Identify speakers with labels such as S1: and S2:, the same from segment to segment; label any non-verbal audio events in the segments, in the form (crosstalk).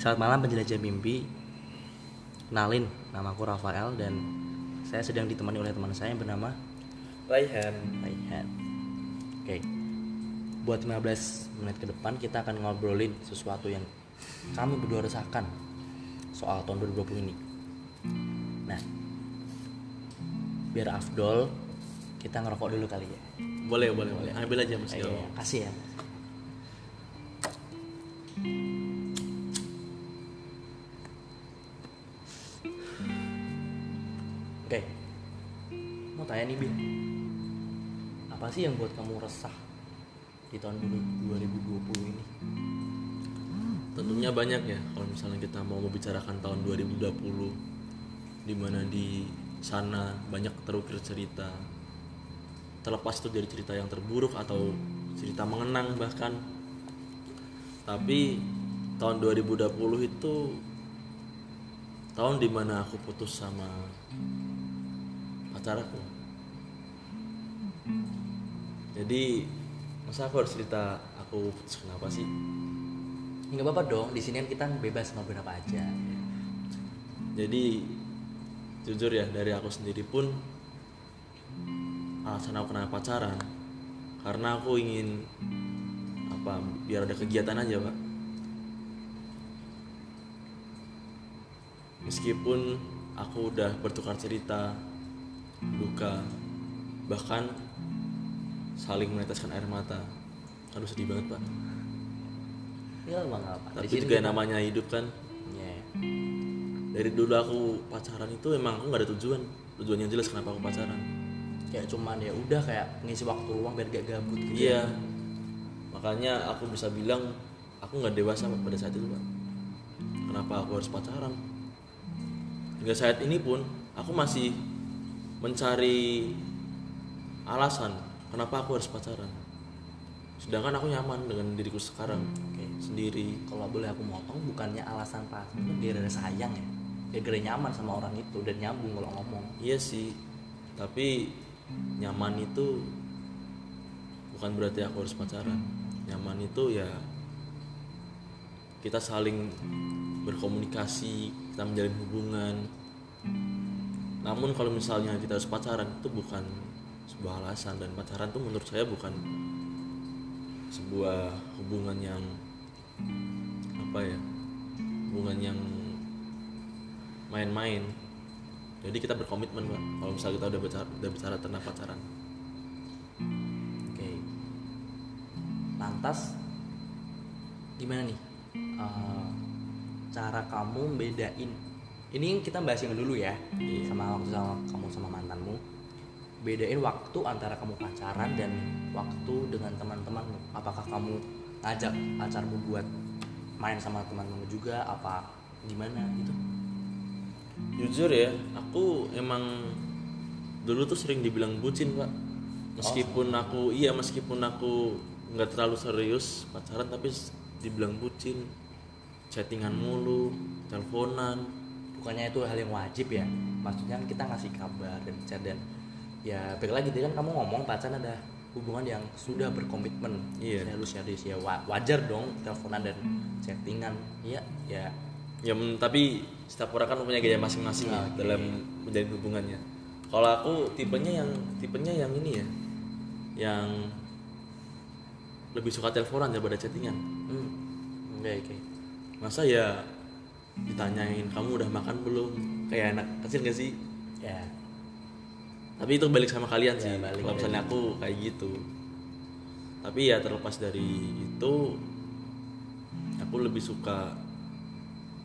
S1: Selamat malam penjelajah mimpi. Kenalin, namaku Rafael dan saya sedang ditemani oleh teman saya yang bernama
S2: Raihan
S1: Raihan. Oke. Buat 15 menit ke depan kita akan ngobrolin sesuatu yang kami berdua rasakan soal tahun 2020 ini. Nah, biar afdol kita ngerokok dulu kali ya.
S2: boleh boleh boleh ambil aja mas
S1: Iya,
S2: Gil.
S1: kasih ya. Oke, mau tanya nih Bil, apa sih yang buat kamu resah di tahun 2020 ini?
S2: tentunya banyak ya kalau misalnya kita mau membicarakan tahun 2020 di mana di sana banyak terukir cerita. Terlepas itu dari cerita yang terburuk atau cerita mengenang bahkan. Tapi tahun 2020 itu tahun di mana aku putus sama pacar aku. Jadi masa aku harus cerita aku putus kenapa sih?
S1: Nggak apa-apa dong, di sini kan kita bebas ngobrol apa aja.
S2: jadi jujur ya dari aku sendiri pun alasan aku kenapa pacaran karena aku ingin apa biar ada kegiatan aja pak. Meskipun aku udah bertukar cerita duka bahkan saling meneteskan air mata. Aduh sedih banget pak.
S1: Ya nggak apa.
S2: tapi juga namanya hidup kan?
S1: Ya,
S2: dari dulu aku pacaran itu emang aku nggak ada tujuan. Tujuan yang jelas kenapa aku pacaran.
S1: Kayak cuman ya udah kayak ngisi waktu luang biar gak gabut gitu.
S2: iya. makanya aku bisa bilang aku nggak dewasa pada saat itu pak. Kenapa aku harus pacaran? Hingga saat ini pun aku masih mencari alasan kenapa aku harus pacaran sedangkan aku nyaman dengan diriku sekarang
S1: Oke.
S2: sendiri
S1: kalau boleh aku motong bukannya alasan pas itu biar ada sayang ya biar gara nyaman sama orang itu dan nyambung kalau ngomong
S2: Iya sih, tapi nyaman itu bukan berarti aku harus pacaran. Nyaman itu ya kita saling berkomunikasi, kita menjalin hubungan. Namun kalau misalnya kita harus pacaran itu bukan sebuah alasan. Dan pacaran tuh menurut saya bukan sebuah hubungan yang apa ya? Hubungan yang main-main. Jadi kita berkomitmen pak kalau misalnya kita udah bicara udah bicara tentang pacaran.
S1: Oke. Lantas gimana nih? Eh, cara kamu bedain ini kita bahas yang dulu ya sama waktu sama kamu sama mantanmu. Bedain waktu antara kamu pacaran dan waktu dengan teman-temanmu. Apakah kamu ngajak pacarmu buat main sama teman-temanmu juga apa gimana gitu?
S2: Jujur ya aku emang dulu tuh sering dibilang bucin pak. Meskipun aku iya meskipun aku nggak terlalu serius pacaran tapi dibilang bucin. Chattingan mulu teleponan
S1: bukannya itu hal yang wajib ya maksudnya kan kita ngasih kabar dan chat dan ya balik lagi tadi kan kamu ngomong pacaran ada hubungan yang sudah berkomitmen.
S2: Iya.
S1: serius serius ya wa- wajar dong teleponan dan chattingan. Iya ya.
S2: Ya men- tapi setiap orang kan punya gaya masing-masing ya
S1: Oke.
S2: dalam menjalin hubungannya. Kalau aku tipenya yang tipenya yang ini ya yang lebih suka teleponan daripada chattingan.
S1: Hmm. Oke oke.
S2: Masa ya ditanyain kamu udah makan belum? Kayak anak kecil gak sih?
S1: Ya.
S2: Tapi itu balik sama kalian
S1: Ya,
S2: sih
S1: balik
S2: kalau misalnya aku kayak gitu. Tapi ya terlepas dari itu aku lebih suka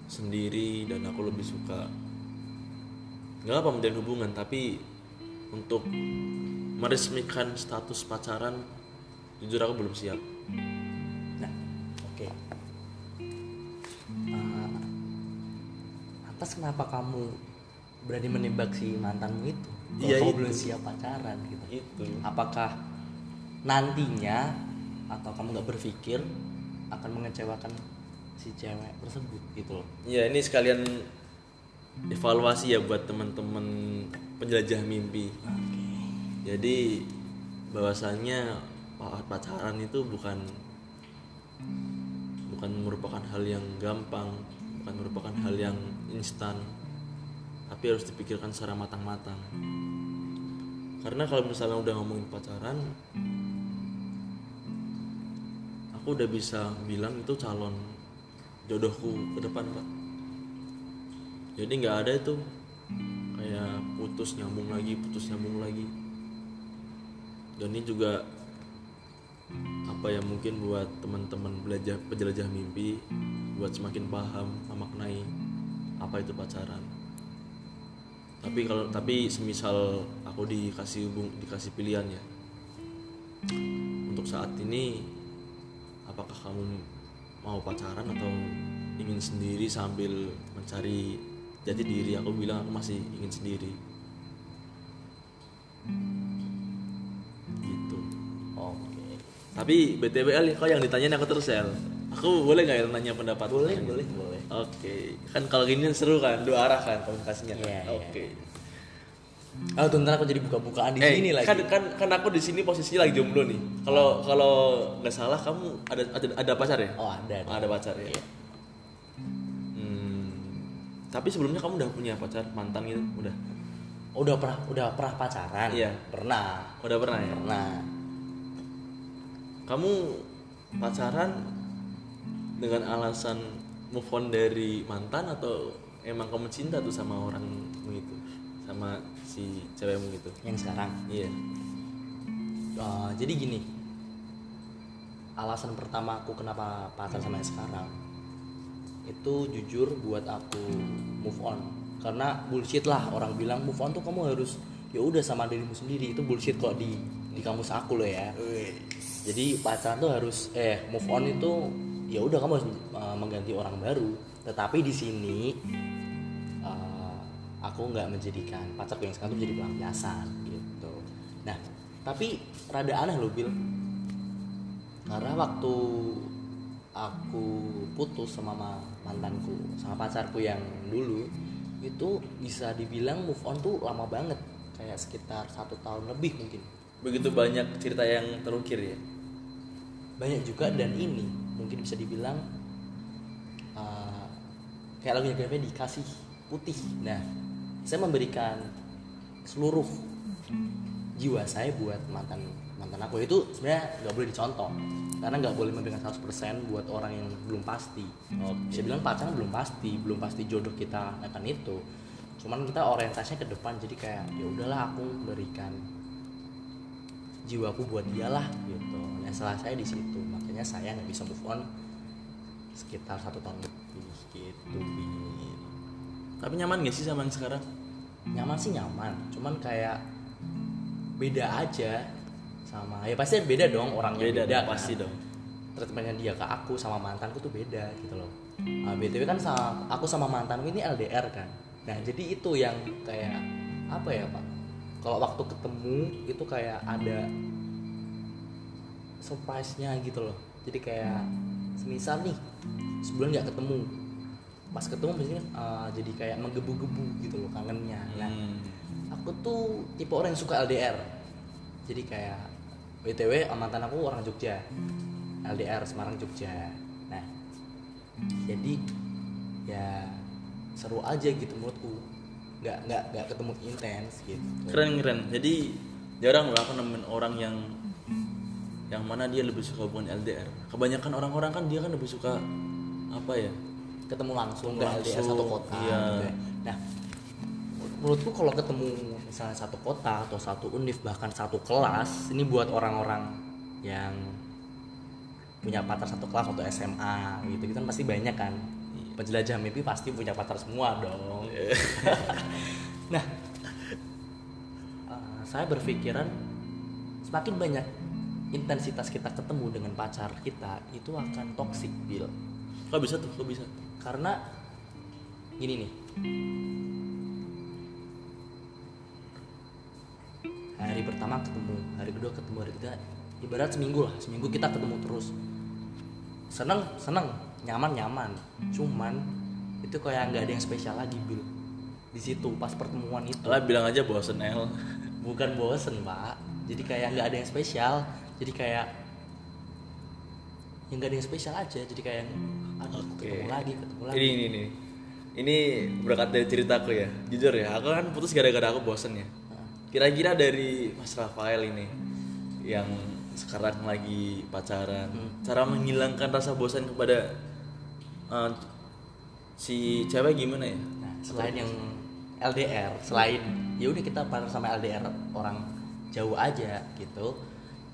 S2: sendiri dan aku lebih suka nggak apa menjalin hubungan. Tapi untuk meresmikan status pacaran jujur aku belum siap.
S1: Nah oke. Eh, atas kenapa kamu berani menembak si mantanmu itu? Kalau
S2: Iya,
S1: kamu
S2: itu.
S1: belum siap pacaran gitu?
S2: Itu.
S1: Apakah nantinya atau kamu nggak berpikir akan mengecewakan si cewek tersebut gitu loh?
S2: Ya ini sekalian evaluasi ya buat teman-teman penjelajah mimpi. Jadi bahwasannya pa- pacaran itu bukan bukan merupakan hal yang gampang bukan merupakan hal yang instan. Tapi harus dipikirkan secara matang-matang. Karena kalau misalnya udah ngomongin pacaran aku udah bisa bilang itu calon jodohku ke depan pak. Jadi nggak ada itu kayak putus nyambung lagi putus nyambung lagi. Dan ini juga apa ya mungkin buat teman-teman belajar penjelajah mimpi buat semakin paham memaknai apa itu pacaran? Tapi kalau tapi semisal aku dikasih hubung dikasih pilihan ya. Untuk saat ini apakah kamu mau pacaran atau ingin sendiri sambil mencari jati diri? Aku bilang aku masih ingin sendiri. Gitu.
S1: Oke.
S2: Tapi BTWL kok yang ditanyain aku terus El aku boleh nggak ya nanya pendapat?
S1: Boleh boleh boleh.
S2: Oke. Kan kalau gini seru kan dua arah kan komunikasinya?
S1: Iya, iya.
S2: oke.
S1: Oh tuh ntar aku jadi buka-bukaan di
S2: Eh,
S1: sini lagi.
S2: kan kan kan aku di sini posisinya lagi jomblo nih. Kalau kalau nggak salah kamu ada ada ada pacar ya?
S1: Oh ada ada.
S2: ada pacar ya?
S1: Iya.
S2: Hmm, tapi sebelumnya kamu udah punya pacar mantan gitu? Udah?
S1: Oh, udah pernah udah pernah pacaran.
S2: Iya.
S1: pernah.
S2: Udah pernah ya?
S1: Pernah.
S2: Kamu pacaran dengan alasan move on dari mantan atau emang kamu cinta tuh sama orangmu itu? Sama si cewekmu gitu?
S1: Yang sekarang?
S2: Iya.
S1: Uh, jadi gini. Alasan pertama aku kenapa pacar sama yang sekarang itu jujur buat aku move on. Karena bullshit lah orang bilang move on tuh kamu harus ya udah sama dirimu sendiri. Itu bullshit kok di di kamus aku loh ya. Jadi pacaran tuh harus eh move on itu ya udah kamu harus uh, mengganti orang baru. Tetapi di sini uh, aku nggak menjadikan pacarku yang sekarang tuh menjadi pelampiasan gitu. Nah tapi rada aneh loh Bil. Karena waktu aku putus sama ma- mantanku sama pacarku yang dulu itu bisa dibilang move on tuh lama banget. Kayak sekitar satu tahun lebih mungkin.
S2: Begitu banyak cerita yang terukir ya?
S1: Banyak juga dan ini mungkin bisa dibilang uh, kayak lagunya Gavin dikasih putih. Nah saya memberikan seluruh jiwa saya buat mantan mantan aku. Itu sebenarnya nggak boleh dicontoh karena nggak boleh memberikan 100% buat orang yang belum pasti. Bisa bilang pacaran belum pasti belum pasti jodoh kita akan itu. Cuman kita orientasinya ke depan jadi kayak ya udahlah aku berikan jiwaku buat dia lah gitu. Nah salah saya di situ makanya saya nggak bisa move on sekitar satu tahun lebih gitu
S2: tapi nyaman gak sih sama yang sekarang?
S1: Nyaman sih nyaman cuman kayak beda aja sama ya pasti beda dong orangnya
S2: beda,
S1: beda,
S2: dong,
S1: kan.
S2: pasti dong.
S1: Treatmentnya dia ke aku sama mantanku tuh beda gitu loh. Nah, btw kan sama aku sama mantanku ini LDR kan. Nah jadi itu yang kayak apa ya pak kalau waktu ketemu itu kayak ada surprise-nya gitu loh. Jadi kayak semisal nih sebulan nggak ketemu. Pas ketemu biasanya uh, jadi kayak menggebu-gebu gitu loh kangennya. Nah
S2: Hmm.
S1: aku tuh tipe orang yang suka LDR jadi kayak btw mantan aku orang Jogja. LDR Semarang Jogja. Nah jadi ya seru aja gitu menurutku nggak nggak nggak ketemu intens gitu.
S2: Keren keren. Jadi jarang lah aku nemuin orang yang yang mana dia lebih suka hubungan LDR kebanyakan orang-orang kan dia kan lebih suka apa ya?
S1: Ketemu langsung nggak LDR satu kota
S2: iya.
S1: gitu ya. nah menurutku kalau ketemu misalnya satu kota atau satu univ bahkan satu kelas ini buat orang-orang yang punya pacar satu kelas atau SMA gitu gitu kan pasti banyak kan penjelajah mimpi pasti punya pacar semua dong. (laughs) Nah eh, saya berpikiran semakin banyak intensitas kita ketemu dengan pacar kita itu akan toxic Bill
S2: kok bisa tuh? Kok bisa?
S1: Karena gini nih. Hari pertama ketemu hari kedua ketemu hari ketiga ibarat seminggu lah. Seminggu kita ketemu terus seneng seneng. Nyaman nyaman. Cuman itu kayak nggak ada yang spesial lagi bil. Di situ pas pertemuan itu.
S2: Lah bilang aja bosen El.
S1: Bukan bosen pak jadi kayak nggak ada yang spesial. Jadi kayak yang nggak ada yang spesial aja. Jadi kayak aduh
S2: Oke.
S1: ketemu lagi ketemu lagi.
S2: Ini ini ini. Ini berkat dari ceritaku ya. Jujur ya aku kan putus gara-gara aku bosen ya. Kira-kira dari Mas Rafael ini yang sekarang lagi pacaran cara menghilangkan rasa bosan kepada eh, si cewek gimana ya
S1: Nah, selain yang LDR, selain ya udah kita partner sama LDR orang jauh aja gitu.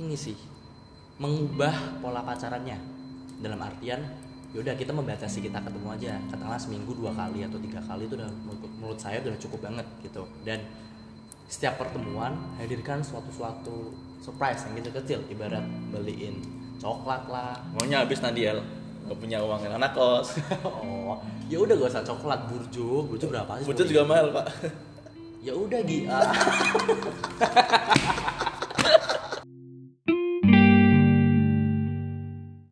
S1: Ini sih mengubah pola pacarannya. Dalam artian ya udah kita membatasi kita ketemu aja katakanlah seminggu dua kali atau tiga kali itu udah menurut saya udah cukup banget gitu dan setiap pertemuan hadirkan suatu-suatu surprise yang kecil-kecil ibarat beliin coklat lah.
S2: Maunya habis nanti El nggak punya uang yang anak kos (laughs)
S1: oh ya udah gak usah coklat burjo. Burjo berapa sih?
S2: Butuh juga mahal pak.
S1: Ya udah Gi. Ah. (laughs)